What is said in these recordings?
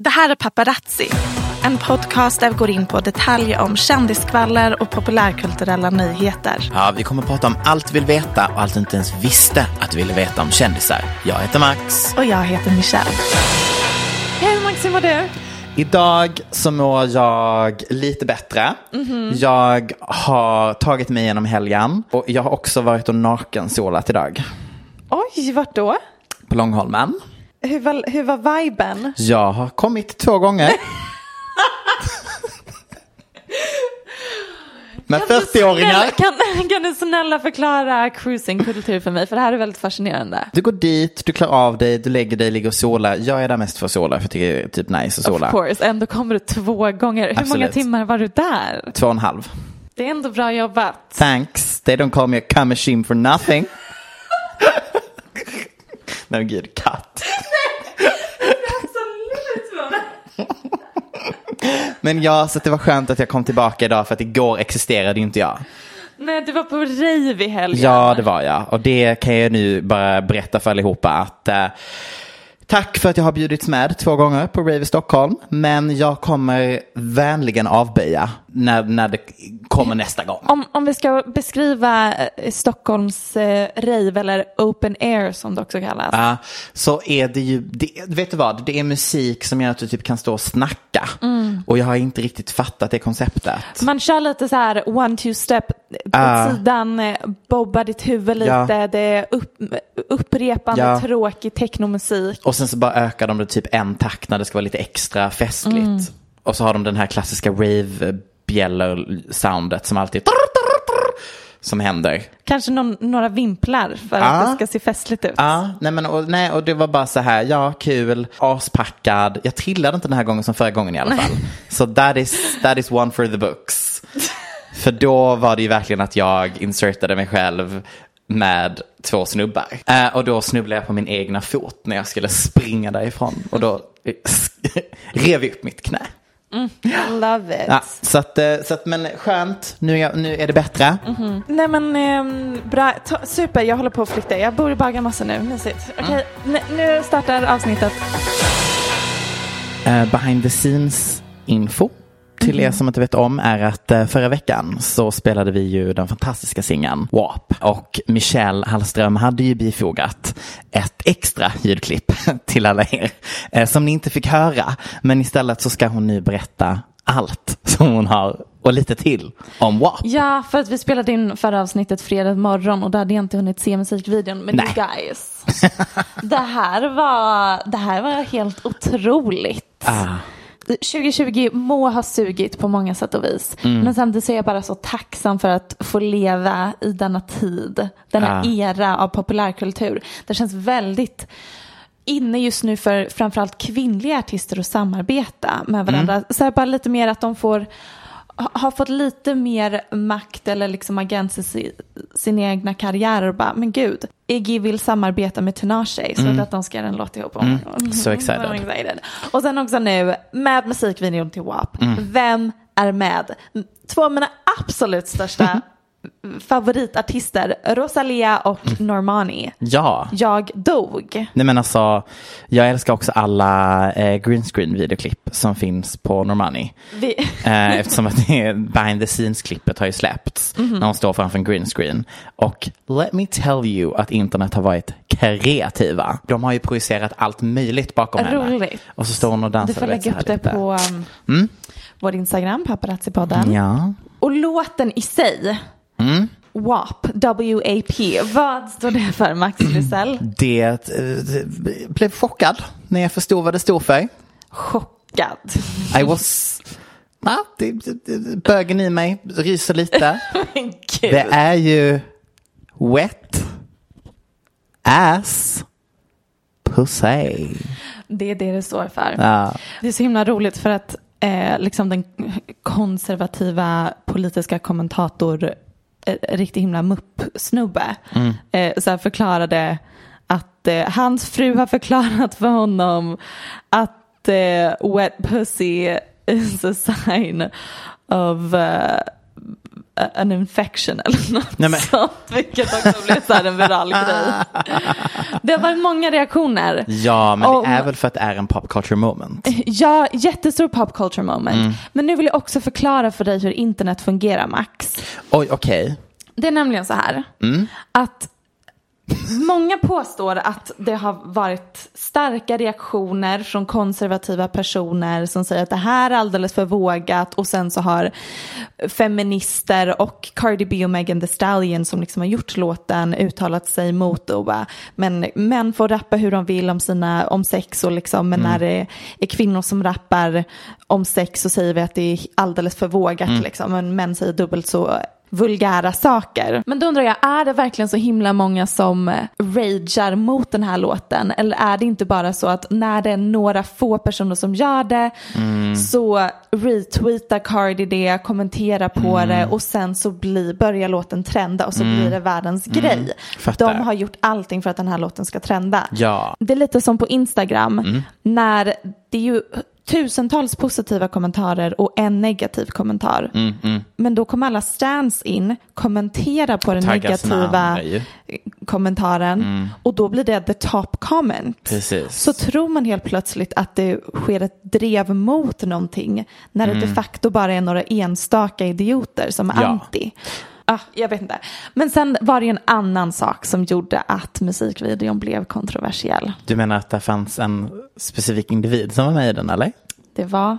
Det här är Paparazzi, en podcast där vi går in på detaljer om kändiskvaller och populärkulturella nyheter. Ja, vi kommer att prata om allt vi vill veta och allt du inte ens visste att du ville veta om kändisar. Jag heter Max. Och jag heter Michelle. Hej Max, hur mår du? Idag så mår jag lite bättre. Jag har tagit mig igenom helgen och jag har också varit och nakensolat idag Oj, vart då? på Långholmen. Hur var, hur var viben? Jag har kommit två gånger. Med 40-åringar. Kan, kan du snälla förklara cruisingkultur för mig? För det här är väldigt fascinerande. Du går dit, du klär av dig, du lägger dig, ligger och solar. Jag är där mest för att sola för jag tycker det är typ nice att sola. Of course, ändå kommer du två gånger. Hur många Absolut. timmar var du där? Två och en halv. Det är ändå bra jobbat. Thanks. They don't call me a cum machine for nothing. Gud, katt. Men ja, så att det var skönt att jag kom tillbaka idag för att igår existerade ju inte jag. Nej, du var på rave i helgen. Ja, det var jag. Och det kan jag nu bara berätta för allihopa att eh, Tack för att jag har bjudits med två gånger på Rave i Stockholm. Men jag kommer vänligen avböja när, när det kommer nästa gång. Om, om vi ska beskriva eh, Stockholms eh, rave eller open air som det också kallas. Ja, så är det ju, det, vet du vad, det är musik som gör att du typ kan stå och snacka. Och jag har inte riktigt fattat det konceptet. Man kör lite så här one two step på Ah. sidan, eh, bobba ditt huvud lite, Ja. det är upp, upprepande Ja. tråkig technomusik. Och sen så bara ökar de det typ en takt när det ska vara lite extra festligt. Och så har de den här klassiska rave-bjäller-soundet som alltid som händer. Kanske någon, några vimplar för Ah. att det ska se festligt ut. Ja, nej men och, nej, och det var bara så här, ja kul, aspackad. Jag trillade inte den här gången som förra gången i alla fall. Så that is, that is one for the books. För då var det ju verkligen att jag insertade mig själv med två snubbar. Eh, och då snubblade jag på min egna fot när jag skulle springa därifrån. Och då rev jag upp mitt knä. Love it. Ja, så att, eh, så att, men skönt, nu är, jag, nu är det bättre. Nej men ehm, bra, Ta, super, jag håller på att flytta. Jag bor i Bagarmossen nu, mysigt. Okej, Mm. n- nu startar avsnittet. Eh, behind the scenes info till er som inte vet om är att eh, förra veckan så spelade vi ju den fantastiska singeln WAP och Michelle Hallström hade ju bifogat ett extra ljudklipp till alla er eh, som ni inte fick höra men istället så ska hon nu berätta allt som hon har och lite till om WAP. Ja, för att vi spelade in förra avsnittet fredag morgon och då hade jag inte hunnit se musikvideon. Men Nej. guys, det här var, det här var helt otroligt. Ah. 2020 må ha sugit på många sätt och vis. Mm. Men samtidigt så är jag bara så tacksam för att få leva i denna tid. Denna Ah. era av populärkultur. Det känns väldigt inne just nu för framförallt kvinnliga artister att samarbeta med varandra. Mm. Så här bara lite mer att de får har fått lite mer makt eller liksom agens i si- sina egna karriärer och bara, men gud, Iggy vill samarbeta med Tinashe så att de ska göra en låt ihop. Mm. So excited. I'm excited. Och sen också nu med musikvideon till WAP. Mm. Vem är med? Två av mina absolut största favoritartister, Rosalia och Mm. Normani. Ja. Jag dog. Nej men alltså, jag älskar också alla eh, green screen videoklipp som finns på Normani. Vi, Eh, eftersom att det behind the scenes klippet har ju släppts Mhm. när hon står framför en green screen. Och let me tell you att internet har varit kreativa. De har ju projicerat allt möjligt bakom henne. Roligt. Och så står hon och dansar. du får lägga upp det lite. på um, vår Instagram, Paparazzi-podden. Ja. Och låten i sig, Mm. WAP, W-A-P, vad står det för Max Lysell? Det eh, blev chockad när jag förstod vad det stod för. Chockad. I was... Ja, det, det, bögen i mig ryser lite. Det är ju wet ass pussy. Det är det det står för. Ja. Det är så himla roligt för att eh, liksom den konservativa politiska kommentator, riktigt himla mupp-snubbe, Mm. eh, så förklarade att eh, hans fru har förklarat för honom att eh, wet pussy is a sign of an infection eller något Nej, men- sånt, vilket också blev så här en viral grej. Det har varit många reaktioner. Ja, men Om- det är väl för att det är en pop culture moment. Ja, jättestor pop culture moment. Mm. Men nu vill jag också förklara för dig hur internet fungerar, Max. Oj, okej. Det är nämligen så här Mm. att många påstår att det har varit starka reaktioner från konservativa personer som säger att det här är alldeles för vågat. Och sen så har feminister och Cardi B och Megan Thee Stallion som liksom har gjort låten uttalat sig mot och bara, men män får rappa hur de vill om, sina, om sex och liksom, men när det är kvinnor som rappar om sex så säger vi att det är alldeles för vågat liksom, men män säger dubbelt så vulgära saker. Men då undrar jag, är det verkligen så himla många som eh, ragear mot den här låten? Eller är det inte bara så att när det är några få personer som gör det så retweetar Cardi det, kommenterar på det och sen så blir, börjar låten trenda och så blir det världens grej. Fattar. De har gjort allting för att den här låten ska trenda. Ja. Det är lite som på Instagram när det är ju tusentals positiva kommentarer och en negativ kommentar. Men då kommer alla stands in, kommentera på den Taggar sina negativa ju. kommentaren och då blir det the top comment. Precis. Så tror man helt plötsligt att det sker ett drev mot någonting när det de facto bara är några enstaka idioter som är Mm. Ja. anti. Ah, jag vet inte. Men sen var det en annan sak som gjorde att musikvideon blev kontroversiell. Du menar att det fanns en specifik individ som var med i den, eller? Det var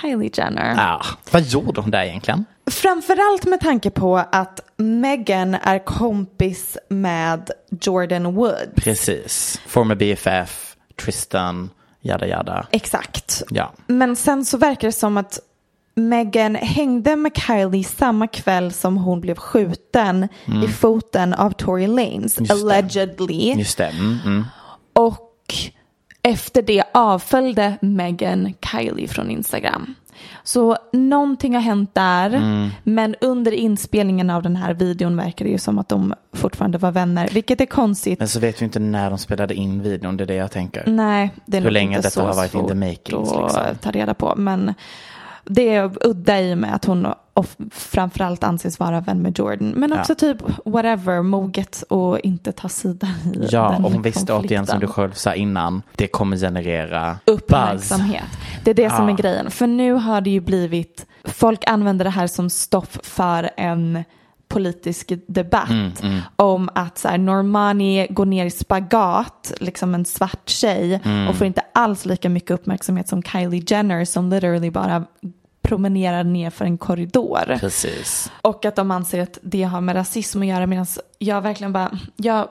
Kylie Jenner. Ja. Vad gjorde hon där egentligen? Framförallt med tanke på att Meghan är kompis med Jordan Woods. Precis. Former BFF, Tristan, jada jada. Exakt. Ja. Men sen så verkar det som att Meghan hängde med Kylie samma kväll som hon blev skjuten i foten av Tory Lanez, Mm. Just det. allegedly. Just det. Mm, mm. Och efter det avföljde Meghan Kylie från Instagram. Så någonting har hänt där. Mm. Men under inspelningen av den här videon verkar det ju som att de fortfarande var vänner. Vilket är konstigt. Men så vet vi inte när de spelade in videon, det är det jag tänker. Nej, det är Hur länge inte detta så har varit in the att liksom. ta reda på. Men det är udda i och med att hon och framförallt anses vara vän med Jordan. Men också typ whatever, moget och inte ta sida i Ja, den och hon visste återigen som du själv sa innan, det kommer generera uppmärksamhet. Det är det som Ja. är grejen. För nu har det ju blivit, folk använder det här som stoff för en politisk debatt Mm, om att så här, Normani går ner i spagat, liksom en svart tjej Mm. och får inte alls lika mycket uppmärksamhet som Kylie Jenner som literally bara promenerar ner för en korridor. Precis. Och att de anser att det har med rasism att göra medan jag verkligen bara, jag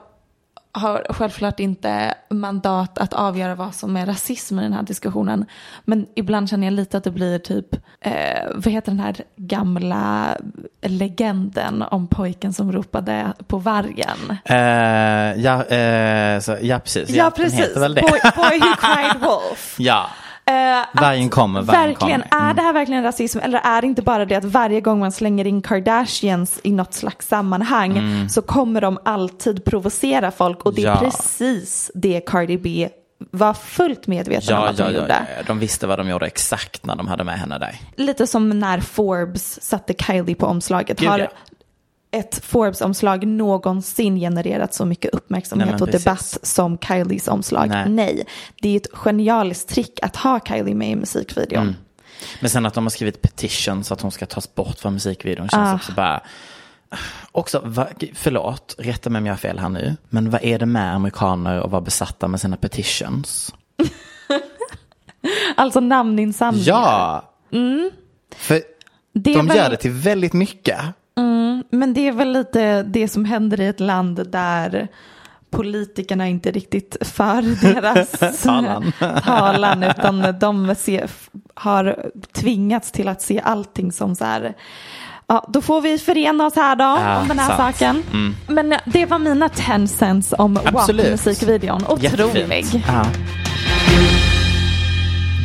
har självklart inte mandat att avgöra vad som är rasism i den här diskussionen. Men ibland känner jag lite att det blir typ, eh, vad heter den här gamla legenden om pojken som ropade på vargen? Eh, ja, eh, så, ja, precis. Ja, precis. Boy, boy who cried wolf. ja. Att Vargen kommer, vargen verkligen, kommer. Mm. Är det här verkligen rasism eller är det inte bara det att varje gång man slänger in Kardashians i något slags sammanhang så kommer de alltid provocera folk och det är Mm. Ja. precis det Cardi B var fullt medveten om Ja, att ja, hon ja, gjorde. ja, de visste vad de gjorde exakt när de hade med henne där. Lite som när Forbes satte Kylie på omslaget. Gud, Har. Ett Forbes-omslag någonsin genererat så mycket uppmärksamhet Nej, och precis. debatt som Kylies omslag? Nej. Nej. Det är ett genialiskt trick att ha Kylie med i musikvideon. Mm. Men sen att de har skrivit petition så att hon ska tas bort från musikvideon känns Ah. också bara... Också, va, förlåt, rätta mig om jag har fel här nu. Men vad är det med amerikaner att vara besatta med sina petitions? Alltså namninsamlingar. Ja! För Mm. Det är de väl- gör det till väldigt mycket. Men det är väl lite det som händer i ett land där politikerna inte riktigt för deras Talan. talan utan de ser, har tvingats till att se allting som så här Ja, då får vi förena oss här då Ja, om den här sant. saken. Men eh, det var mina 10 cents om. WAP-musikvideon. Otrolig. Jättefint. Ja.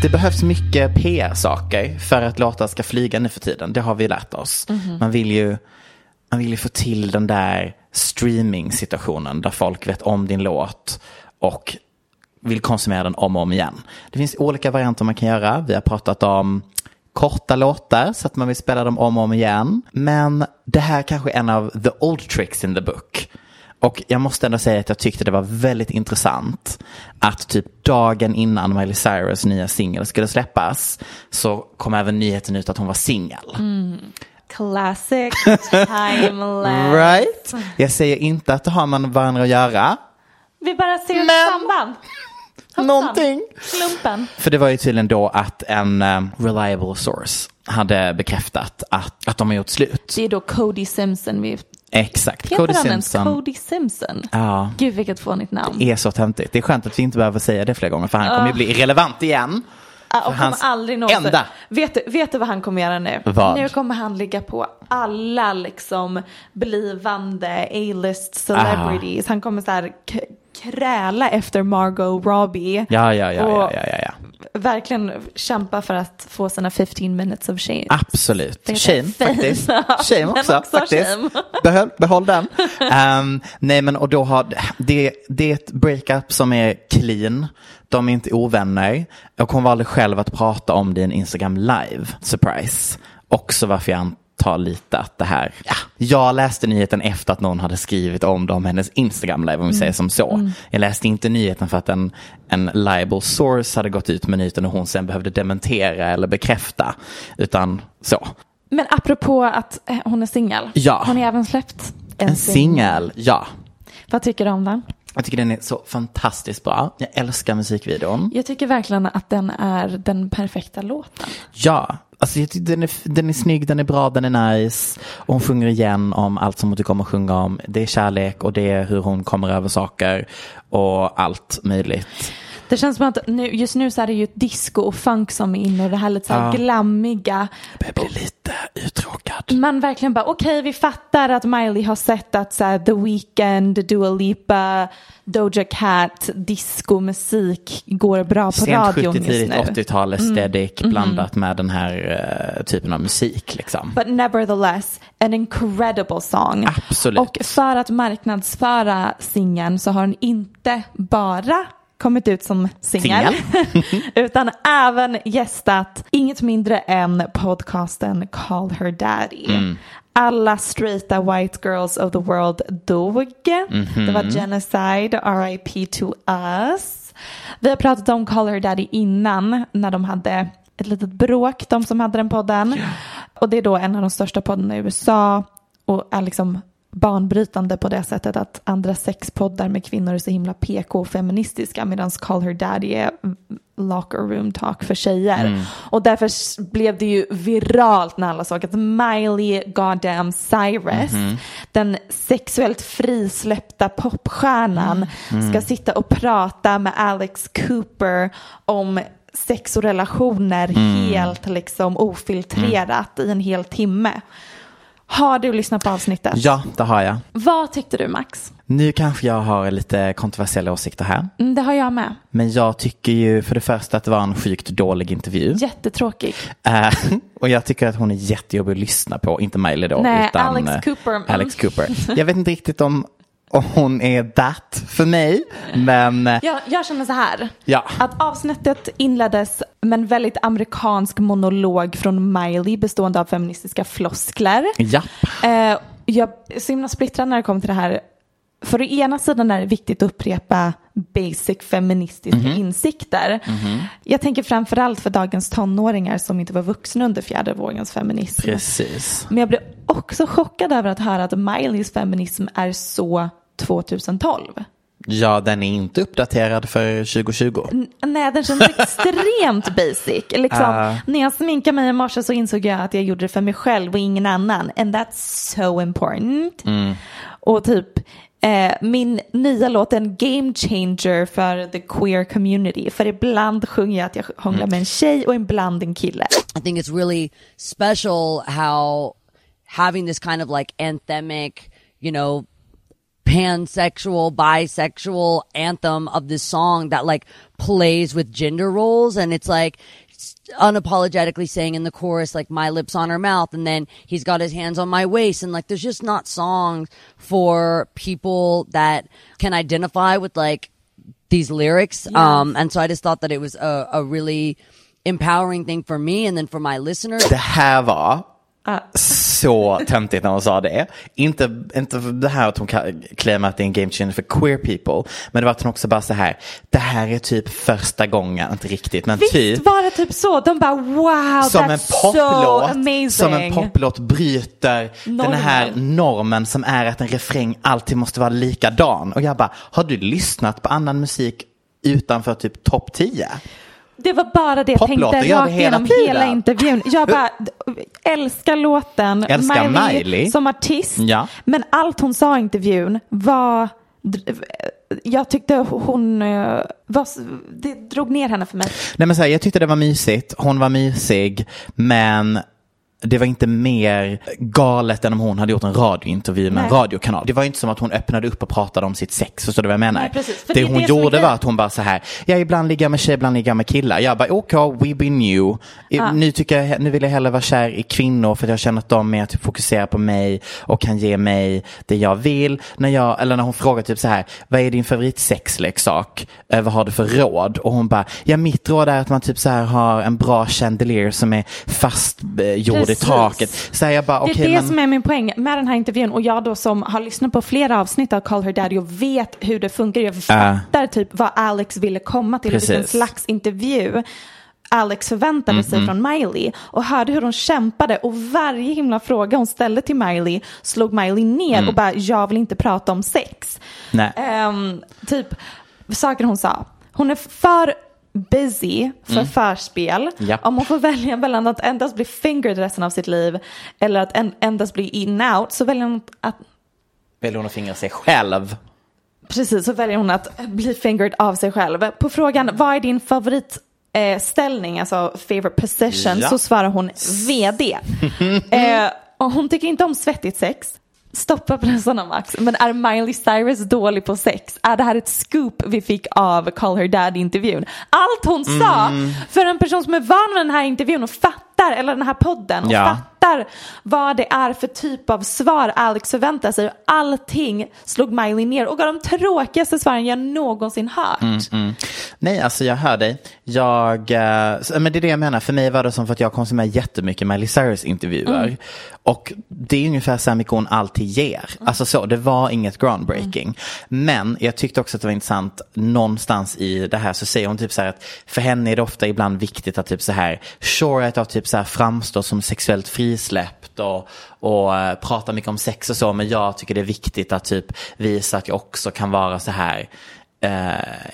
Det behövs mycket PR-saker för att låtar ska flyga nu för tiden. Det har vi lärt oss. Mhm. Man, vill ju, man vill ju få till den där streaming-situationen där folk vet om din låt och vill konsumera den om och om igen. Det finns olika varianter man kan göra. Vi har pratat om korta låtar så att man vill spela dem om och om igen. Men det här kanske är en av the old tricks in the book. Och jag måste ändå säga att jag tyckte det var väldigt intressant att typ dagen innan Miley Cyrus nya singel skulle släppas så kom även nyheten ut att hon var singel. Classic timeless. Right? Jag säger inte att det har man varandra att göra. Vi bara ser ett Men- samband. Hoppsan. Någonting. Slumpen. För det var ju tydligen då att en eh, reliable source hade bekräftat att, att de har gjort slut. Det är då Cody Simpson. Vi... Exakt. Heter Cody han ens Simpson Cody Simpson? Ja. Gud vilket fånigt namn. är så töntigt. Det är skönt att vi inte behöver säga det fler gånger för han kommer ju bli irrelevant igen. Ah, och kommer aldrig någonsin. enda. Vet, du, vet du vad han kommer göra nu? Vad? Nu kommer han ligga på alla liksom blivande A-list celebrities. Han kommer så här kräla efter Margot Robbie. Ja, ja, ja, Och ja, ja, ja. Verkligen kämpa för att få sina 15 minutes of shame. Absolut. Shame faktiskt. Shame också, också faktiskt. shame. Behåll, behåll den. Ehm, nej men och då har det, det är ett breakup som är clean. De är inte ovänner. Och hon valde själv att prata om det i en Instagram live. Surprise. Också varför jag antar lite att det här, ja, jag läste nyheten efter att någon hade skrivit om det om hennes Instagram live om vi säger som så. Jag läste inte nyheten för att en, en liable source hade gått ut med nyheten och hon sen behövde dementera eller bekräfta. Utan så. Men apropå att eh, hon är singel. Ja. Hon har även släppt en, En singel, ja. Vad tycker du om den? Jag tycker den är så fantastiskt bra. Jag älskar musikvideon. Jag tycker verkligen att den är den perfekta låten. Ja, alltså jag tycker den är, den är snygg, den är bra, den är nice. Och hon sjunger igen om allt som hon tycker om att sjunga om. Det är kärlek och det är hur hon kommer över saker och allt möjligt. Det känns som att nu, just nu så är det ju disco och funk som är inne och det här lite så här Ja. glammiga. Jag börjar bli lite uttråkad. Man verkligen bara okej vi fattar att Miley har sett att så här, The Weeknd, Dua Lipa, Doja Cat, discomusik går bra på Sent radion 70 just nu. Mm. 80-tal aesthetic blandat med den här eh, typen av musik liksom. But nevertheless, an incredible song. Absolut. Och för att marknadsföra singeln så har den inte bara kommit ut som singel, utan även gästat inget mindre än podcasten Call Her Daddy. Mm. Alla straighta white girls of the world dog. Mhm. Det var genocide, RIP to us. Vi har pratat om Call Her Daddy innan när de hade ett litet bråk, de som hade den podden. Och det är då en av de största poddarna i USA och är liksom banbrytande på det sättet att andra sexpoddar med kvinnor är så himla PK och feministiska medan Call Her Daddy är locker room talk för tjejer. Och därför blev det ju viralt när alla såg att Miley Goddamn Cyrus, den sexuellt frisläppta popstjärnan, ska sitta och prata med Alex Cooper om sex och relationer helt liksom ofiltrerat i en hel timme. Har du lyssnat på avsnittet? Ja, det har jag. Vad tyckte du Max? Nu kanske jag har lite kontroversiella åsikter här. Mm, det har jag med. Men jag tycker ju för det första att det var en sjukt dålig intervju. Jättetråkig. Eh, och jag tycker att hon är jättejobbig att lyssna på, inte Miley då. Nej, utan Alex eh, Cooper. Alex Cooper. Jag vet inte riktigt om, om hon är that för mig, men eh, Jag, jag känner så här. Ja. Att avsnittet inleddes med en väldigt amerikansk monolog från Miley bestående av feministiska floskler. ja. Eh, jag är så himla splittrad när det kommer till det här. För å ena sidan är det viktigt att upprepa basic feministiska Mhm. insikter. Jag tänker framförallt för dagens tonåringar som inte var vuxna under fjärde vågens feminism. Precis. Men jag blev också chockad över att höra att Mileys feminism är så 2012. Ja, den är inte uppdaterad för 2020. N- Nej, den känns extremt basic. Liksom, När jag sminkade mig i morse så insåg jag att jag gjorde det för mig själv och ingen annan. And that's so important. Och typ, eh, min nya låt är en game changer för the queer community. För ibland sjunger jag att jag hånglar med en tjej och ibland en kille. I think it's really special how having this kind of like anthemic, you know, pansexual, bisexual anthem of this song that like plays with gender roles. And it's like unapologetically saying in the chorus like my lips on her mouth and then he's got his hands on my waist. And like there's just not songs for people that can identify with like these lyrics. Um and so I just thought that it was a, a really empowering thing for me and then for my listeners. Det här var så töntigt när hon sa det. Inte, inte det här att hon claimar att det är en game changer för queer people. Men det var att hon också bara så här. Det här är typ första gången, inte riktigt, men Visst typ. var det typ så? De bara wow, som that's en so poplåt, amazing. som en poplåt bryter den Normen. här normen som är att en refräng alltid måste vara likadan. Och jag bara, har du lyssnat på annan musik utanför typ topp 10? Det var bara det jag tänkte rakt hela igenom tiden. hela intervjun. Jag bara älskar låten, Älskar Miley. som artist. Ja. Men allt hon sa i intervjun var, jag tyckte hon, eh, var, det drog ner henne för mig. Nej men så här, jag tyckte det var mysigt, hon var mysig, men det var inte mer galet än om hon hade gjort en radiointervju med en Nej. radiokanal. Det var inte som att hon öppnade upp och pratade om sitt sex, förstår du vad jag menar? Nej, det, det hon det är gjorde var att hon bara så här, ja ibland ligger jag med tjejer, ibland ligger jag med killar. Jag bara, okej, we be new. Nu, tycker jag, nu vill jag hellre vara kär i kvinnor för jag känner att de mer typ fokuserar på mig och kan ge mig det jag vill. När jag, eller när hon frågar typ så här, vad är din favoritsexleksak? Eh, vad har du för råd? Och hon bara, ja mitt råd är att man typ så här har en bra chandelier som är fastgjord i Precis. taket. Så jag bara, Det är det men... som är min poäng med den här intervjun och jag då som har lyssnat på flera avsnitt av Call Her Daddy och vet hur det funkar. Jag fattar typ vad Alex ville komma till och vilken Precis. slags intervju Alex förväntade sig från Miley och hörde hur hon kämpade och varje himla fråga hon ställde till Miley slog Miley ner och bara jag vill inte prata om sex. Ehm, typ saker hon sa. Hon är för busy för förspel. Japp. Om hon får välja mellan att endast bli fingered resten av sitt liv eller att en, endast bli in out så väljer hon att Väljer hon att fingra sig själv? Precis, så väljer hon att bli fingered av sig själv. På frågan vad är din favoritställning, eh, ställning, alltså favorite position, Ja. så svarar hon VD. eh, och hon tycker inte om svettigt sex. Stoppa pressarna Max, men är Miley Cyrus dålig på sex? Är det här ett scoop vi fick av Call Her Daddy-intervjun? Allt hon sa, Mm. för en person som är van med den här intervjun och fattar, eller den här podden, och Ja. fattar vad det är för typ av svar Alex förväntar sig. Allting slog Miley ner och gav de tråkigaste svaren jag någonsin hört. Mm, Nej, alltså jag hör dig. Jag, eh, men det är det jag menar. För mig var det som för att jag konsumerar jättemycket Miley Cyrus intervjuer. Och det är ungefär så här mycket hon alltid ger. Alltså så, det var inget groundbreaking. Men jag tyckte också att det var intressant, någonstans i det här så säger hon typ så här att för henne är det ofta ibland viktigt att typ så här, sure att jag typ så här framstår som sexuellt frisläppt och, och eh, pratar mycket om sex och så, men jag tycker det är viktigt att typ visa att jag också kan vara så här eh,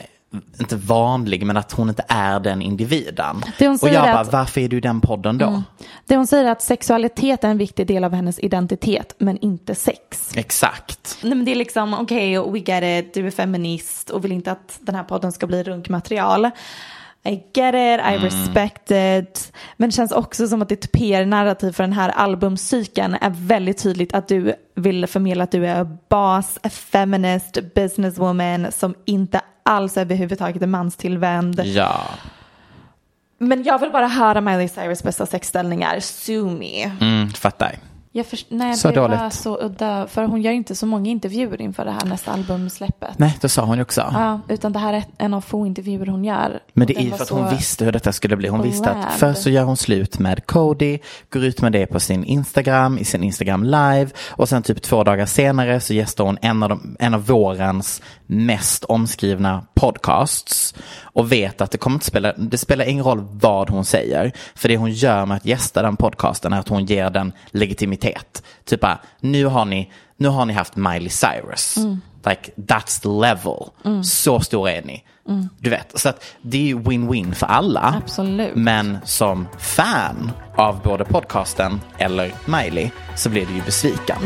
inte vanlig, men att hon inte är den individen. Det hon och säger jag är bara, att- varför är du den podden då? Det hon säger är att sexualitet är en viktig del av hennes identitet, men inte sex. Exakt. Nej, men det är liksom, okej, we get it, du är feminist och vill inte att den här podden ska bli runkmaterial. I get it, I respect it. Men det känns också som att ditt PR-narrativ för den här albumcykeln är väldigt tydligt att du vill förmedla att du är boss, feminist, businesswoman som inte alls överhuvudtaget är manstillvänd. Ja. Men jag vill bara höra Miley Cyrus bästa sexställningar, Sue me. Mm, fattar. Jag först- nej, Så det var dåligt. så udda. För hon gör inte så många intervjuer inför det här nästa albumsläppet. Nej, det sa hon ju också. Ja, utan det här är en av få intervjuer hon gör. Men det är ju var för att hon visste hur detta skulle bli. Hon visste att bland. först så gör hon slut med Cody, går ut med det på sin Instagram, i sin Instagram live och sen typ två dagar senare så gästar hon en av, de, en av vårens mest omskrivna podcasts och vet att det kommer inte spela, det spelar ingen roll vad hon säger för det hon gör med att gästa den podcasten är att hon ger den legitimitet. Typ bara, nu har ni, nu har ni haft Miley Cyrus. Like that's the level. Så stor är ni. Du vet, så att det är ju win-win för alla. Absolut. Men som fan av både podcasten eller Miley så blir du ju besviken.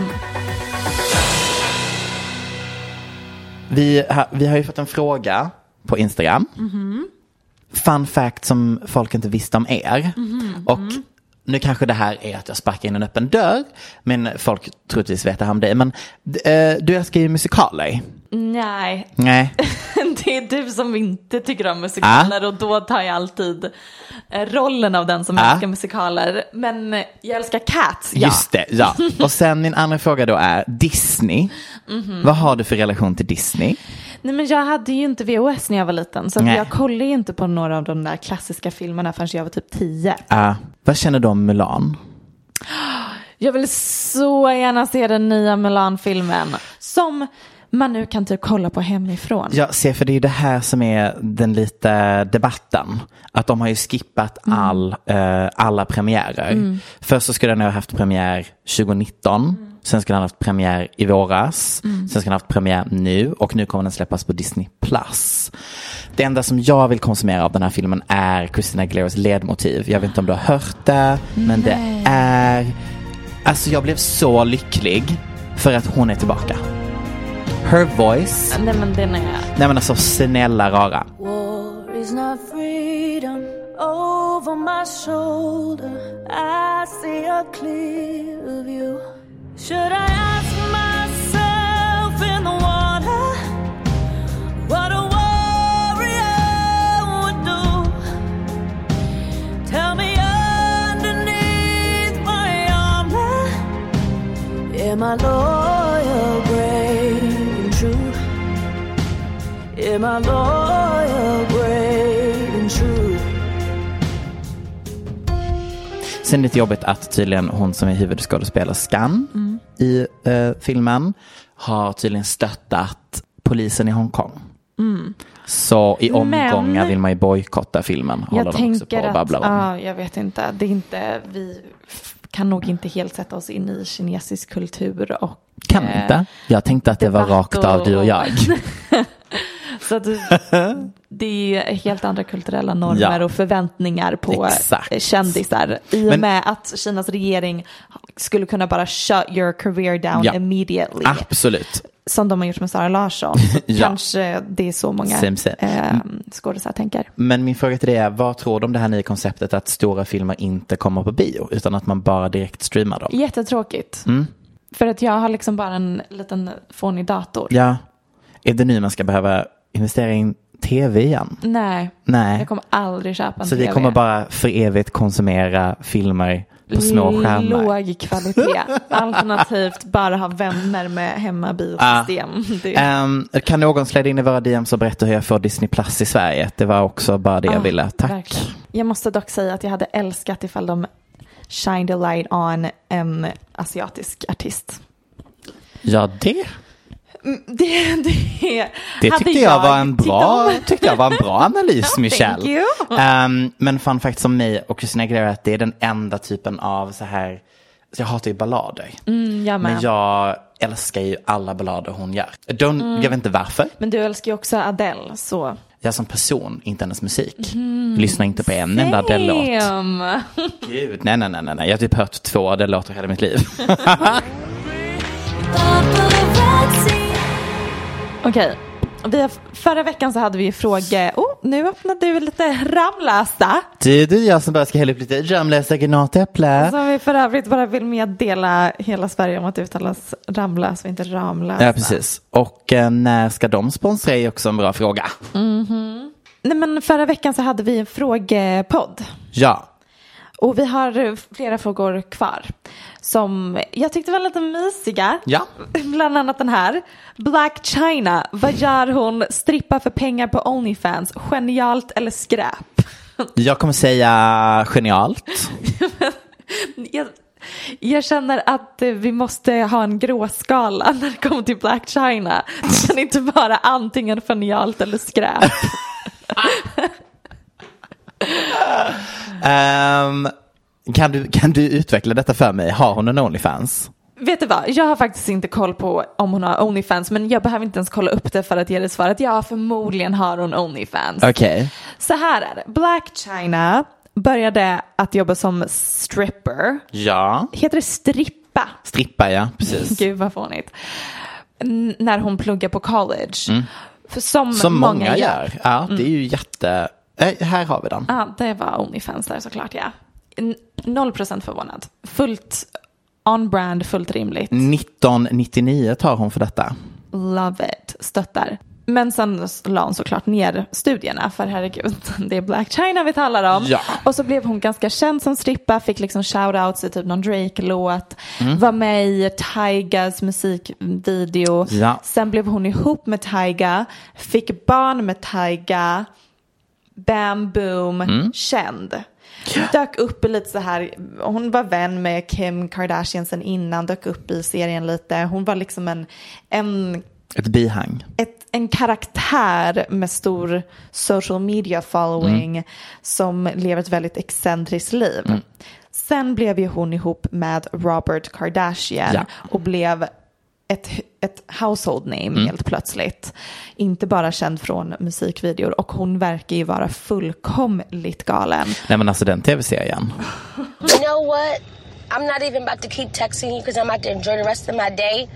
Vi, ha, vi har ju fått en fråga på Instagram. Fun fact som folk inte visste om er. Och nu kanske det här är att jag sparkar in en öppen dörr. Men folk troligtvis vet det här om dig. Men eh, du älskar ju musikaler. Nej, Nej. det är du som inte tycker om musikaler och då tar jag alltid eh, rollen av den som Ah. älskar musikaler. Men jag älskar Cats, ja. Just det, ja. Och sen min andra fråga då är Disney. Vad har du för relation till Disney? Nej men jag hade ju inte VHS när jag var liten så jag kollade ju inte på några av de där klassiska filmerna förrän jag var typ tio. Uh, vad känner du om Mulan? Jag vill så gärna se den nya Mulan-filmen som man nu kan typ kolla på hemifrån. Ja, se för det är ju det här som är den lite debatten. Att de har ju skippat all, eh, alla premiärer. Först så skulle den ha haft premiär 2019. Sen skulle den ha haft premiär i våras. Sen skulle den ha haft premiär nu. Och nu kommer den släppas på Disney+. Plus. Det enda som jag vill konsumera av den här filmen är Christina Aguileras ledmotiv. Jag vet inte om du har hört det. Men det är... Alltså jag blev så lycklig för att hon är tillbaka. Her voice. Nej men den är... Nej men alltså snälla rara. War is not freedom over my shoulder. I see a clear view. Should I ask myself in the water what a warrior would do? Tell me underneath my armor, am I loyal, Am I loyal, brave and true? Sen lite jobbigt att tydligen hon som är huvudskådespelerskan i eh, filmen har tydligen stöttat polisen i Hongkong. Så i omgångar Men- vill man ju bojkotta filmen. Håller Jag de också på tänker att babbla om. ja, jag vet inte, det är inte, vi kan nog inte helt sätta oss in i kinesisk kultur och Kan eh, inte? Jag tänkte att det var rakt av du och jag. Så att det är helt andra kulturella normer Ja. och förväntningar på Exakt. kändisar. I och Men- med att Kinas regering skulle kunna bara shut your career down Ja. immediately. Absolut. Som de har gjort med Sara Larsson. Ja. Kanske det är så många eh, skådespelare tänker. Men min fråga till dig är, vad tror du om det här nya konceptet att stora filmer inte kommer på bio utan att man bara direkt streamar dem? Jättetråkigt. Mm. För att jag har liksom bara en liten fånig dator. Ja, är det nu man ska behöva investera i en tv igen? Nej, Nej. jag kommer aldrig köpa en Så vi TV. kommer bara för evigt konsumera filmer på små skärmar. Låg kvalitet. Alternativt bara ha vänner med hemmabiosystem. Det- Ehm, kan någon slida in i våra DMs och berätta hur jag får Disney Plus i Sverige? Det var också bara det jag Ah, ville. Tack. verkligen. Jag måste dock säga att jag hade älskat ifall de shined a light on en asiatisk artist. Ja, det, Det, det, det hade tyckte jag, var en bra, tyckte jag var en bra analys, Michelle. Ehm, men fun fact som mig och Christina Aguilera är att det är den enda typen av så här, så jag hatar ju ballader. Mm, jag. Men jag älskar ju alla ballader hon gör. Don't, Mm. Jag vet inte varför. Men du älskar ju också Adele, så... Jag som person, inte hennes musik. Jag lyssnar inte på en enda Adele-låt. Gud, nej, nej, nej, nej. Jag har typ hört två Adele-låtar hela mitt liv. Okej, vi har, förra veckan så hade vi fråge... Oh, nu öppnade du lite Ramlösa. Du, det är jag som bara ska hälla upp lite Ramlösa granatäpple. Som vi för övrigt bara vill meddela hela Sverige om att det uttalas Ramlösa och inte Ramlösa. Ja, precis. Och eh, när ska de sponsra är också en bra fråga. Nej, men förra veckan så hade vi en frågepodd. Ja. Och vi har flera frågor kvar. Som jag tyckte var lite mysiga. Ja. Bland annat den här. Black China, vad gör hon? Strippa för pengar på Onlyfans. Genialt eller skräp? Jag kommer säga genialt. Jag, jag känner att vi måste ha en gråskala när det kommer till Black China. Det kan inte vara antingen genialt eller skräp. Ehm, kan, du, kan du utveckla detta för mig? Har hon en Onlyfans? Vet du vad, jag har faktiskt inte koll på om hon har Onlyfans men jag behöver inte ens kolla upp det för att ge dig svaret. Ja, förmodligen har hon Onlyfans. Okej. Så här är det, Black China började att jobba som stripper. Ja. Heter det strippa? Strippa, ja. Precis. Gud vad fånigt. N- när hon pluggar på college. För som, Mm. Som många, gör. gör. Ja, det är ju jätte... Eh, här har vi den. Ja, det var Onlyfans där såklart ja. Noll procent förvånad. Fullt on brand, fullt rimligt. 1999 tar hon för detta. Love it, stöttar. Men sen la hon såklart ner studierna för herregud, det är Black China vi talar om. Ja. Och så blev hon ganska känd som strippa, fick liksom shoutouts i typ någon Drake-låt, Mm. var med i Tygas musikvideo. Ja. Sen blev hon ihop med Tyga, fick barn med Tyga, bam boom, Mm. känd. Dök upp i lite så här, hon var vän med Kim Kardashian sen innan, dök upp i serien lite. Hon var liksom en, en Ett bihang. ett, en karaktär med stor social media following som lever ett väldigt excentriskt liv. Sen blev ju hon ihop med Robert Kardashian Ja. och blev ett, ett household name mm. helt plötsligt. Inte bara känd från musikvideor och hon verkar ju vara fullkomligt galen. Nej men alltså den tv-serien. You know what? I'm not even about to keep texting you because I'm about to enjoy the rest of my day.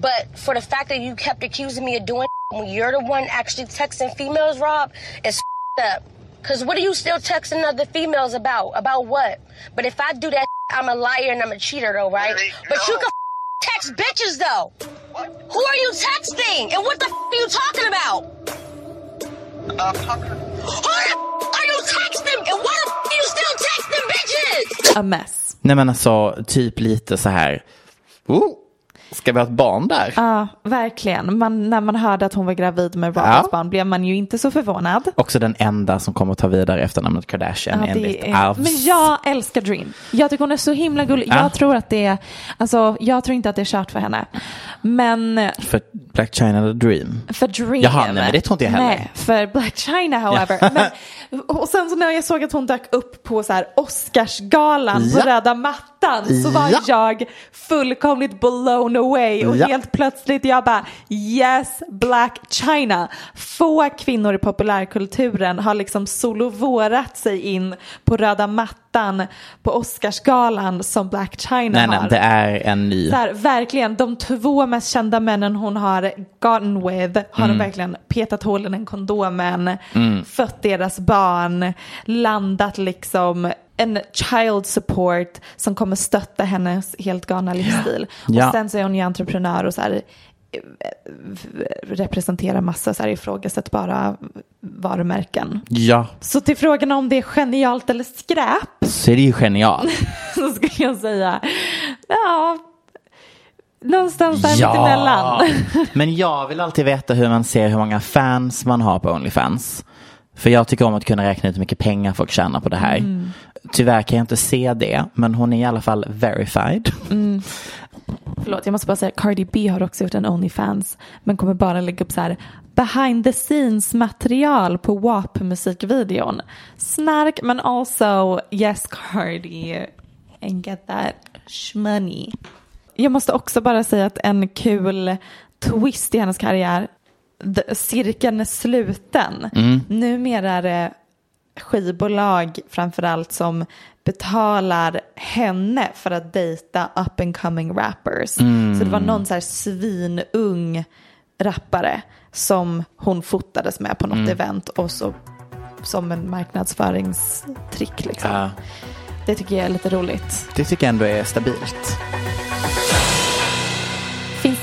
But for the fact that you kept accusing me of doing when you're the one actually texting females, Rob, it's up. Because what are you still texting other females about? About what? But if I do that, I'm a liar and I'm a cheater, though, right? But you can text bitches, though. What? Who are you texting? And what the f are you talking about? Uh, Who the are you texting? And what the are you still texting bitches? A mess. Nej men alltså typ lite så här. Oh, ska vi ha ett barn där? Ja, verkligen. Man, när man hörde att hon var gravid med Roberts Ja. barn blev man ju inte så förvånad. Också den enda som kommer att ta vidare efternamnet Kardashian Ja, enligt är, arvs... men jag älskar Dream. Jag tycker hon är så himla gullig. Ja. Jag tror att det är, alltså jag tror inte att det är kört för henne. Men För Black China the Dream. för Dream. Jaha, nej, men det tror inte jag heller. Nej, för Black China however. Men, och sen så när jag såg att hon dök upp på så här Oscarsgalan på Ja. röda mattan så var Ja. jag fullkomligt blown away och Ja. helt plötsligt jag bara yes Black China. Få kvinnor i populärkulturen har liksom solovårat sig in på röda mattan på Oscarsgalan som Black China Nej, nej, har. det är en ny. Så här, verkligen, de två mest kända männen hon har gotten with har Mm. de verkligen petat hål i kondomen, fött deras barn, landat liksom en child support som kommer stötta hennes helt galna livsstil. Ja. Och sen så är hon ju entreprenör och så här, eh, representerar massa så här ifrågasättbara varumärken. Ja, Så till frågan om det är genialt eller skräp så är det ju genialt. så skulle jag säga, ja, någonstans där mittemellan. Men jag vill alltid veta hur man ser hur många fans man har på Onlyfans. För jag tycker om att kunna räkna ut hur mycket pengar folk tjänar på det här. Mm. Tyvärr kan jag inte se det, men hon är i alla fall verified. Förlåt, jag måste bara säga, Cardi B har också gjort en Onlyfans, men kommer bara lägga upp så här behind the scenes material på WAP-musikvideon. Snark, men also yes Cardi and get that shmoney. Jag måste också bara säga att en kul twist i hennes karriär, cirkeln är sluten. Numera är det skivbolag framförallt som betalar henne för att dejta up and coming rappers. Så det var någon så här svinung rappare som hon fotades med på något event och så som en marknadsföringstrick liksom. Ja, Det tycker jag är lite roligt. det tycker jag ändå är stabilt.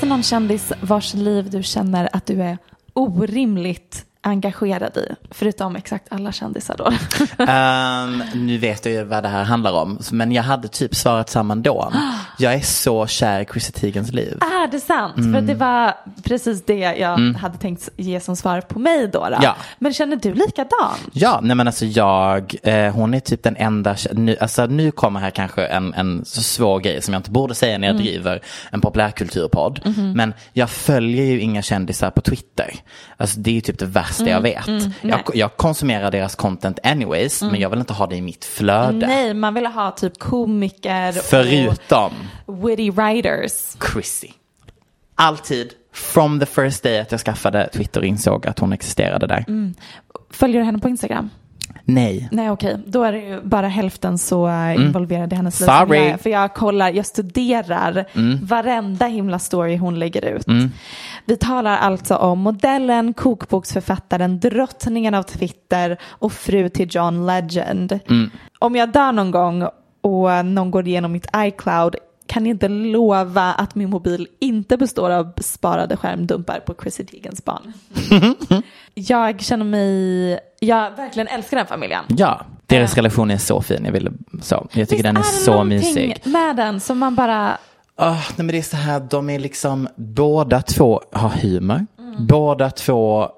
Det någon kändis vars liv du känner att du är orimligt engagerad i? Förutom exakt alla kändisar då. Ehm, nu vet jag ju vad det här handlar om, men jag hade typ svarat samma då. Jag är så kär i Chrissy Teigens liv. är det sant? För det var precis det jag hade tänkt ge som svar på mig då. då. Mm. Ja. Men känner du likadan? Ja, nej men alltså jag, eh, hon är typ den enda, nu, alltså nu kommer här kanske en, en så svår grej som jag inte borde säga när jag driver en populärkulturpodd. Men jag följer ju inga kändisar på Twitter. Alltså det är ju typ det värsta jag vet. jag, jag konsumerar deras content anyways, men jag vill inte ha det i mitt flöde. Nej, man vill ha typ komiker Förutom och witty writers. Chrissy. Alltid, from the first day att jag skaffade Twitter insåg att hon existerade där. Följer du henne på Instagram? Nej. Nej okej, då är det ju bara hälften så eh, involverad i hennes liv Mm. Sorry. Mm. jag. För jag kollar, jag studerar varenda himla story hon lägger ut. Vi talar alltså om modellen, kokboksförfattaren, drottningen av Twitter och fru till John Legend. Mm. Om jag dör någon gång och någon går igenom mitt iCloud kan inte lova att min mobil inte består av sparade skärmdumpar på Chrissy Teigens barn. jag känner mig, jag verkligen älskar den familjen. Ja, deras relation är så fin. Jag, ville, så. jag tycker den är Visst så mysig. med den som man bara, Ah, nej men det är så här, de är liksom, båda två har humor. Båda två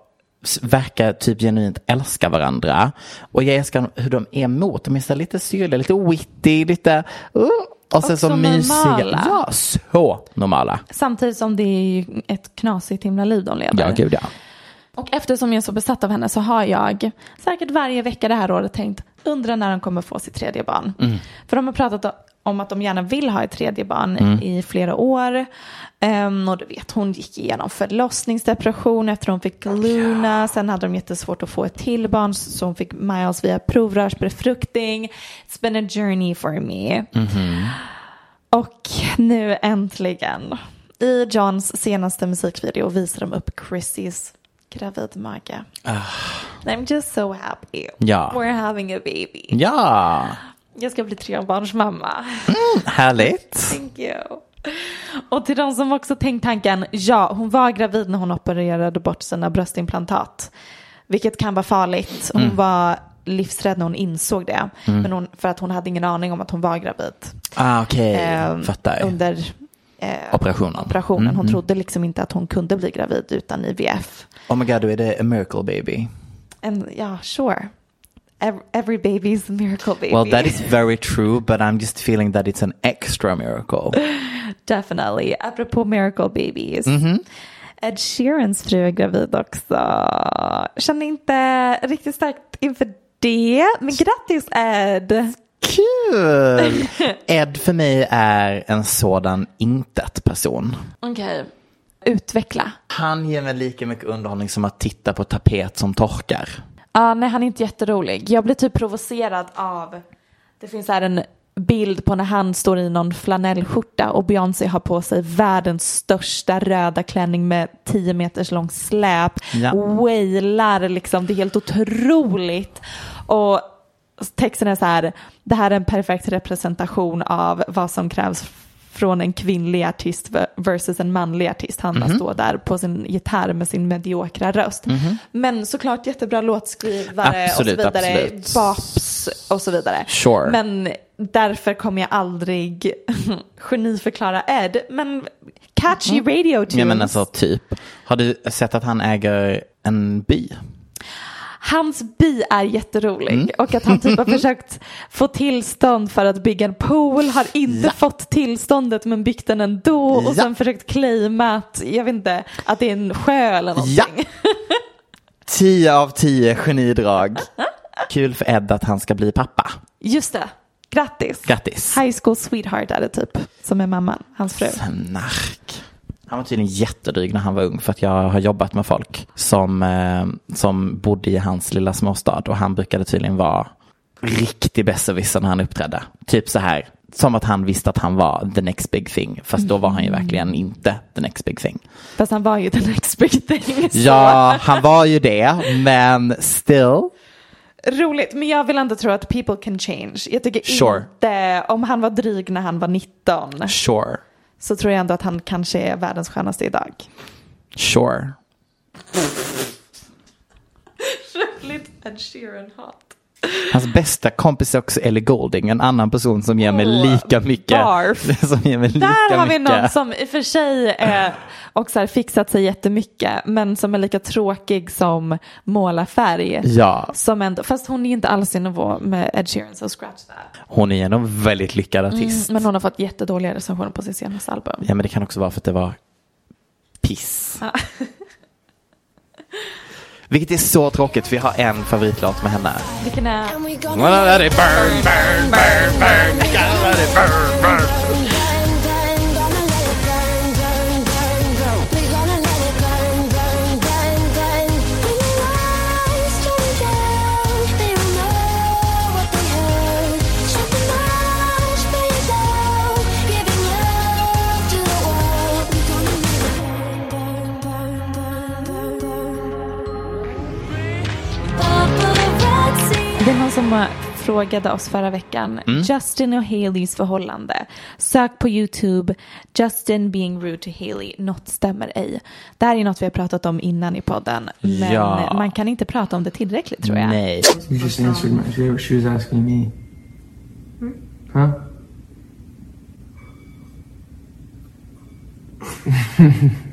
verkar typ genuint älska varandra. Och jag älskar hur de är mot, de är så lite syrliga, lite witty, lite, uh, och sen så mysiga. normala. Ja, så normala. samtidigt som det är ju ett knasigt himla liv de lever. Ja, gud ja. Och eftersom jag är så besatt av henne så har jag säkert varje vecka det här året tänkt undra när de kommer få sitt tredje barn. För de har pratat om att de gärna vill ha ett tredje barn i flera år. Ehm, och du vet, hon gick igenom förlossningsdepression efter hon fick Luna. Sen hade de jättesvårt att få ett till barn så hon fick Miles via provrörsbefruktning. It's been a journey for me. Och nu äntligen, i Johns senaste musikvideo visar de upp Chrissys gravidmage. I'm just so happy. Ja. We're having a baby. Ja, Jag ska bli trebarnsmamma. härligt. Thank you. Och till de som också tänkt tanken, ja hon var gravid när hon opererade bort sina bröstimplantat. Vilket kan vara farligt. Hon var livsrädd när hon insåg det. Men hon, för att hon hade ingen aning om att hon var gravid. Ah, Okej, Ehm, fattar. Under eh, Operationen. operationen. Hon trodde liksom inte att hon kunde bli gravid utan IVF. Oh my god, då är det a miracle baby. And ja, sure. Every, every baby's a miracle baby. Well, that is very true, but I'm just feeling that it's an extra miracle. Definitely. Apropå miracle babies. Mhm. Ed Sheerans fru är gravid också. Känner inte riktigt starkt inför det. Men grattis Ed. Kul! Ed för mig är en sådan intet person. Okej. Utveckla. Han ger mig lika mycket underhållning som att titta på tapet som torkar. Ja, nej, han är inte jätterolig. Jag blir typ provocerad av, det finns här en bild på när han står i någon flanellskjorta och Beyoncé har på sig världens största röda klänning med 10 meters lång släp. Ja. Wailar liksom, det är helt otroligt. Och texten är så här, det här är en perfekt representation av vad som krävs från en kvinnlig artist versus en manlig artist. Han Mhm. står där på sin gitarr med sin mediokra röst. Men såklart jättebra låtskrivare Absolut, och så vidare. absolut. Bops och så vidare. Sure. Men därför kommer jag aldrig geniförklara Ed. Men catchy radio tunes. Ja men alltså typ. Har du sett att han äger en by? Hans bi är jätterolig Mm. och att han typ har försökt få tillstånd för att bygga en pool, har inte Ja. fått tillståndet men byggt den ändå och Ja. sen försökt claima att, jag vet inte, att det är en sjö eller någonting. Ja. 10 av 10 genidrag. Kul för Ed att han ska bli pappa. Just det, grattis. Grattis. High school sweetheart är det typ, som är mamman, hans fru. Snark. Han var tydligen jättedryg när han var ung för att jag har jobbat med folk som, eh, som bodde i hans lilla småstad och han brukade tydligen vara riktig besserwisser när han uppträdde. Typ så här, som att han visste att han var the next big thing. Fast då var han Mm. ju verkligen inte the next big thing. Fast han var ju the next big thing. så. Ja, han var ju det, men still. Roligt, men jag vill ändå tro att people can change. Jag tycker Sure. inte, om han var dryg när han var 19 Sure, så tror jag ändå att han kanske är världens skönaste idag. sure. Roligt, Ed Sheeran hat. Hans bästa kompis är också Ellie Goulding, en annan person som ger mig lika mycket. barf. Som ger mig lika Där har vi mycket. någon som i och för sig är också har fixat sig jättemycket men som är lika tråkig som målarfärg. Ja, Som ändå, fast hon är inte alls i nivå med Ed Sheeran så scratch that. hon är en väldigt lyckad artist. Men hon har fått jättedåliga recensioner på sitt senaste album. Ja, men det kan också vara för att det var piss. Vilket är så tråkigt, för jag har en favoritlåt med henne. Vilken är... Wanna let it burn, burn, burn, burn. Gotta let it burn, burn. Som frågade oss förra veckan. Mm. Justin och Haleys förhållande. Sök på YouTube. Justin being rude to Haley. Något stämmer ej. Det här är något vi har pratat om innan i podden. Men Ja. man kan inte prata om det tillräckligt tror jag. Nej. You just answered my. She, she was asking me. Huh?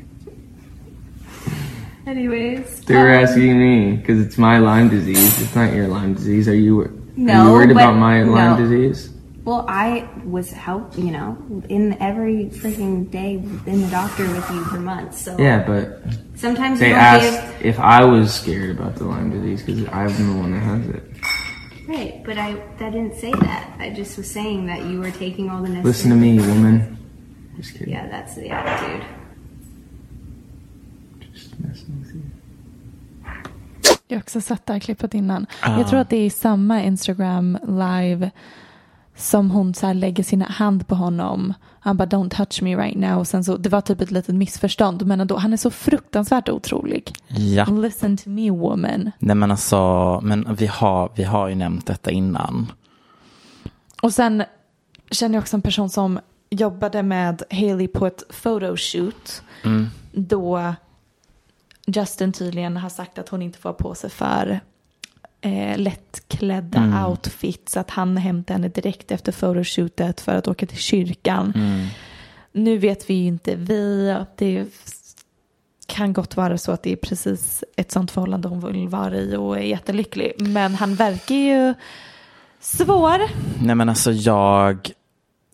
Anyways. They were um, asking me because it's my Lyme disease. It's not your Lyme disease. Are you? are No, you worried about my Lyme disease? Well, I was help, you know, in every freaking day in the doctor with you for months. So Yeah, but sometimes you they asked if I was scared about the Lyme disease because I'm the one that has it. right, but I that didn't say that. I just was saying that you were taking all the necessary. Listen to me, woman. Just kidding. Yeah, that's the attitude. Jag har också sett det här klippet innan. Ah. Jag tror att det är samma Instagram live som hon så lägger sin hand på honom. Han bara don't touch me right now. Och sen så, det var typ ett litet missförstånd. Men ändå, han är så fruktansvärt otrolig. Ja. Listen to me woman. Nej men alltså, men vi har, vi har ju nämnt detta innan. Och sen känner jag också en person som jobbade med Haley på ett photoshoot. Mm. Då Justin tydligen har sagt att hon inte får ha på sig för eh, lättklädda Mm. outfits. Att han hämtade henne direkt efter photoshootet för att åka till kyrkan. Mm. Nu vet vi ju inte vi. Det kan gott vara så att det är precis ett sånt förhållande hon vill vara i och är jättelycklig. Men han verkar ju svår. Nej men alltså jag,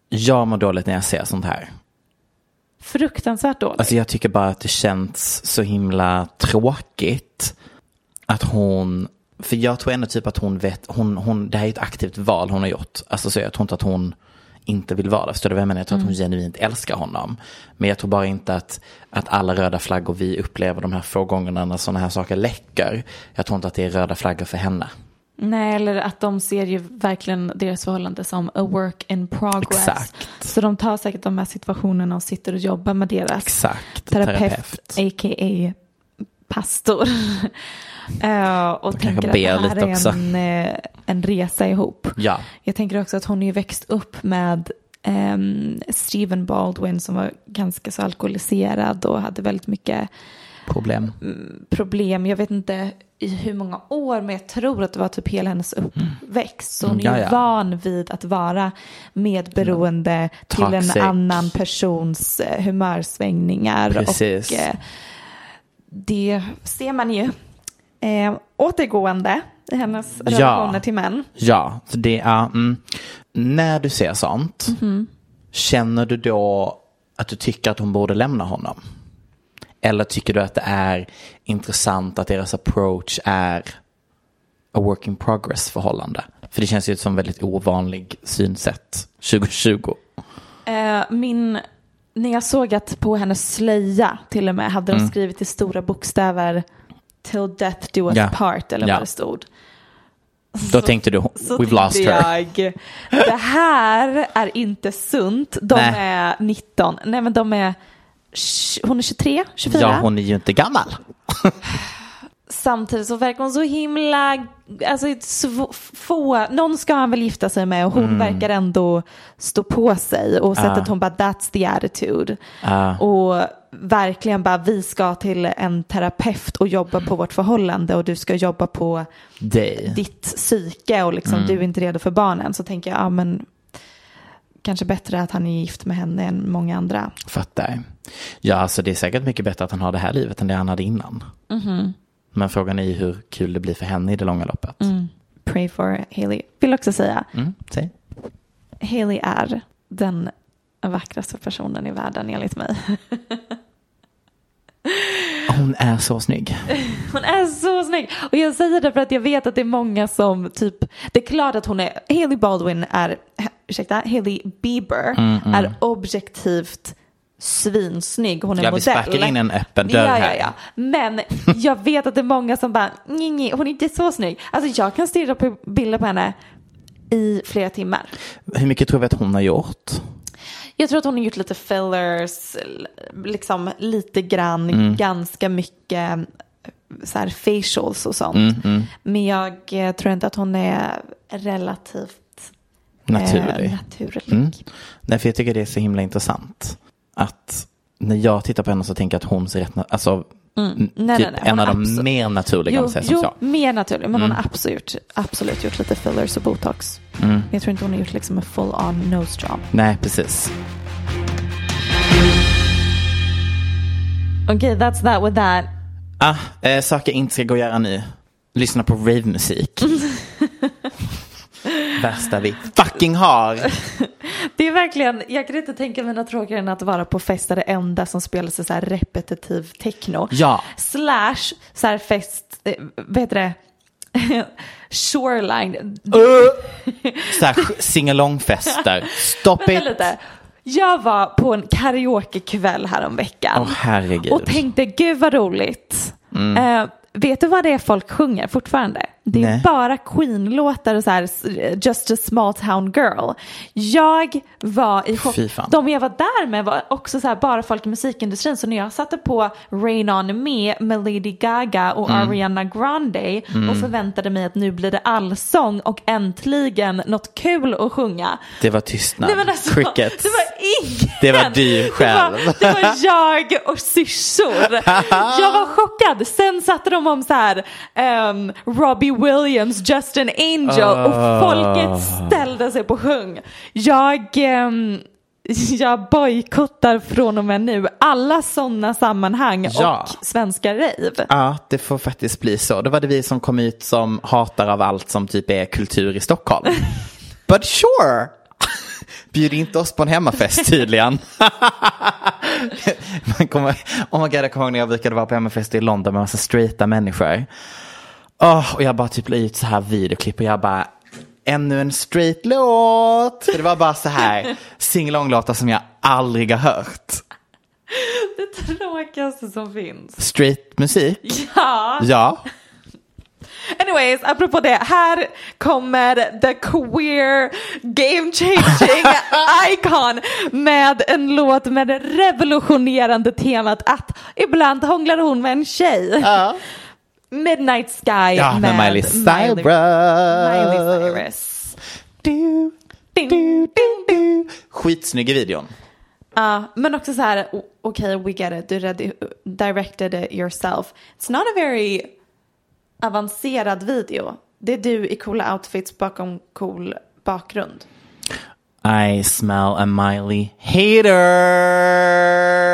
jag mår dåligt när jag ser sånt här. Fruktansvärt dåligt. Alltså jag tycker bara att det känns så himla tråkigt att hon, för jag tror ändå typ att hon vet, hon, hon, det här är ett aktivt val hon har gjort. Alltså så jag tror inte att hon inte vill vara det. Förstår du vad jag menar? Jag tror att hon genuint älskar honom. Men jag tror bara inte att, att alla röda flaggor vi upplever de här få gångerna när sådana här saker läcker. Jag tror inte att det är röda flaggor för henne. Nej, eller att de ser ju verkligen deras förhållande som a work in progress. Exakt. Så de tar säkert de här situationerna och sitter och jobbar med deras Exakt. terapeut, a.k.a. pastor. Eh, och tänker att det här lite är också. en, eh, en resa ihop. Ja. Jag tänker också att hon ju växt upp med ehm, Stephen Baldwin som var ganska så alkoholiserad och hade väldigt mycket Problem. problem. Jag vet inte i hur många år men jag tror att det var typ hela hennes uppväxt. Så hon är Mm, ju ja, ja. van vid att vara medberoende till en annan persons eh, humörsvängningar. Precis. Och eh, det ser man ju eh, återgående i hennes Ja. relationer till män. Ja, det är, mm, när du ser sånt, känner du då att du tycker att hon borde lämna honom? Eller tycker du att det är intressant att deras approach är a work in progress förhållande? För det känns ju som väldigt ovanlig synsätt 2020. Eh, min, när jag såg att på hennes slöja till och med hade de skrivit i stora bokstäver till death do us Ja. part eller Ja. vad det stod. Då tänkte du, Så we've lost her. jag, det här är inte sunt. De Nej. är 19, nej men de är, hon är 23, 24. Ja, hon är ju inte gammal. Samtidigt så verkar hon så himla, alltså sv- få, någon ska han väl gifta sig med och hon Mm. verkar ändå stå på sig och sättet Ah. hon bara that's the attitude. Ah. Och verkligen bara vi ska till en terapeut och jobba på vårt förhållande och du ska jobba på Dig. ditt psyke och liksom Mm. du är inte redo för barnen så tänker jag ja men kanske bättre att han är gift med henne än många andra. Fattar. Ja, alltså det är säkert mycket bättre att han har det här livet än det han hade innan. Mhm. Men frågan är ju hur kul det blir för henne i det långa loppet. Mm. Pray for Haley. Vill också säga Mm, säg. Haley är den vackraste personen i världen enligt mig. Hon är så snygg. Hon är så snygg. Och jag säger det för att jag vet att det är många som typ, det är klart att hon är, Haley Baldwin är, ursäkta, Haley Bieber Mm, mm. är objektivt svinsnygg. Hon är Ja, vi modell. sparkar in en öppen dörr ja, ja, här. ja. Men jag vet att det är många som bara, nej, nej, hon är inte så snygg. Alltså jag kan stirra på bilder på henne i flera timmar. Hur mycket tror vi att hon har gjort? Jag tror att hon har gjort lite fillers, liksom lite grann, Mm. ganska mycket så här facials och sånt. Mm, mm. Men jag eh, tror inte att hon är relativt Naturlig. Eh, naturlig. Mm. Nej, för jag tycker det är så himla intressant. Att när jag tittar på henne så tänker jag att hon ser rätt, alltså Mm. n- Nej, typ nej, nej. en Hon av de mer naturliga Jo, som jo så. mer naturlig. Men hon Mm. har absolut, absolut gjort lite fillers och botox. Mm. Jag tror inte hon har gjort liksom en full on nose job. Nej, precis. Okej, that's that with that. Ah, eh, saker jag inte ska gå och göra nu. Lyssna på ravemusik. Värsta vi fucking har. Det är verkligen, jag kan inte tänka mig något tråkigare än att vara på fest där det enda som spelas är så här repetitiv techno. Ja. Slash så här fest, eh, vad heter det? Shoreline. Så här singalongfester. Stop Vänta it. lite. Jag var på en karaokekväll häromveckan. Åh herregud. Och tänkte, gud vad roligt. Mm. Eh, vet du vad det är folk sjunger fortfarande? Det är Nej. bara Queen-låtar och så här, Just a small town girl. Jag var i chock. De jag var där med var också så här, bara folk i musikindustrin. Så när jag satte på Rain On Me med Lady Gaga och Mm. Ariana Grande Mm. och förväntade mig att nu blir det allsång och äntligen något kul att sjunga. Det var tystnad. Nej, alltså, Cricket. Det var ingen. Det var du själv. Det var, det var jag och syrsor. Jag var chockad. Sen satte de om så här ehm, Robbie Williams, Just an Angel och Ah. folket ställde sig på sjung. Jag, ehm, jag bojkottar från och med nu alla sådana sammanhang Ja. och svenska rave. Ja, det får faktiskt bli så. Då var det vi som kom ut som hatar av allt som typ är kultur i Stockholm. But sure! Bjud inte oss på en hemmafest tydligen. Man kommer, oh my god, jag kommer ihåg när jag brukade vara på hemmafest i London med massa straighta människor. Åh, och jag bara typ la ut så här videoklipp och jag bara ännu en straight låt. För det var bara så här singalong-låtar som jag aldrig har hört. Det tråkigaste som finns. Straight musik? Ja. Ja. Anyways, apropå det, här kommer the queer game changing icon med en låt med det revolutionerande temat att ibland hånglar hon med en tjej. Midnight Sky Ja, med Miley Cyrus. Miley Cyrus. Du, du, du, du. Skitsnygg i videon. Ja, men också så här, okej, we get it, du directed it yourself. It's not a very avancerad video. Det är du i coola outfits bakom cool bakgrund. I smell a Miley hater.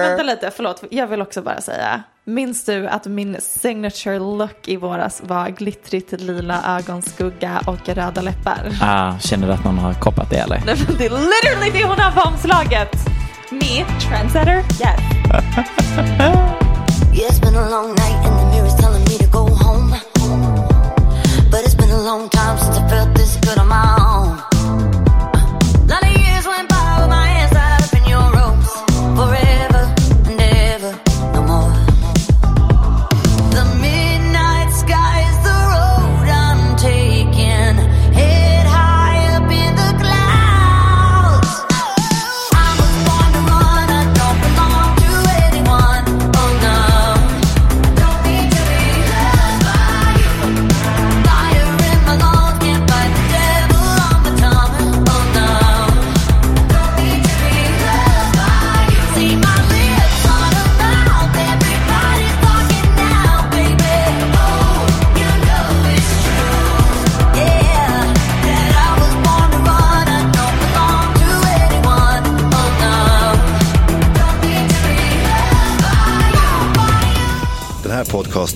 Vänta lite, förlåt, jag vill också bara säga. Minns du att min signature look i våras var glittrigt lila ögonskugga och röda läppar? Ah, känner du att någon har koppat det eller? Nej, men det är literally det hon har på omslaget! Me, trendsetter, yes. Yeah, it's been a long night and the mirror's telling me to go home. But it's been a long time since I felt this good on my own.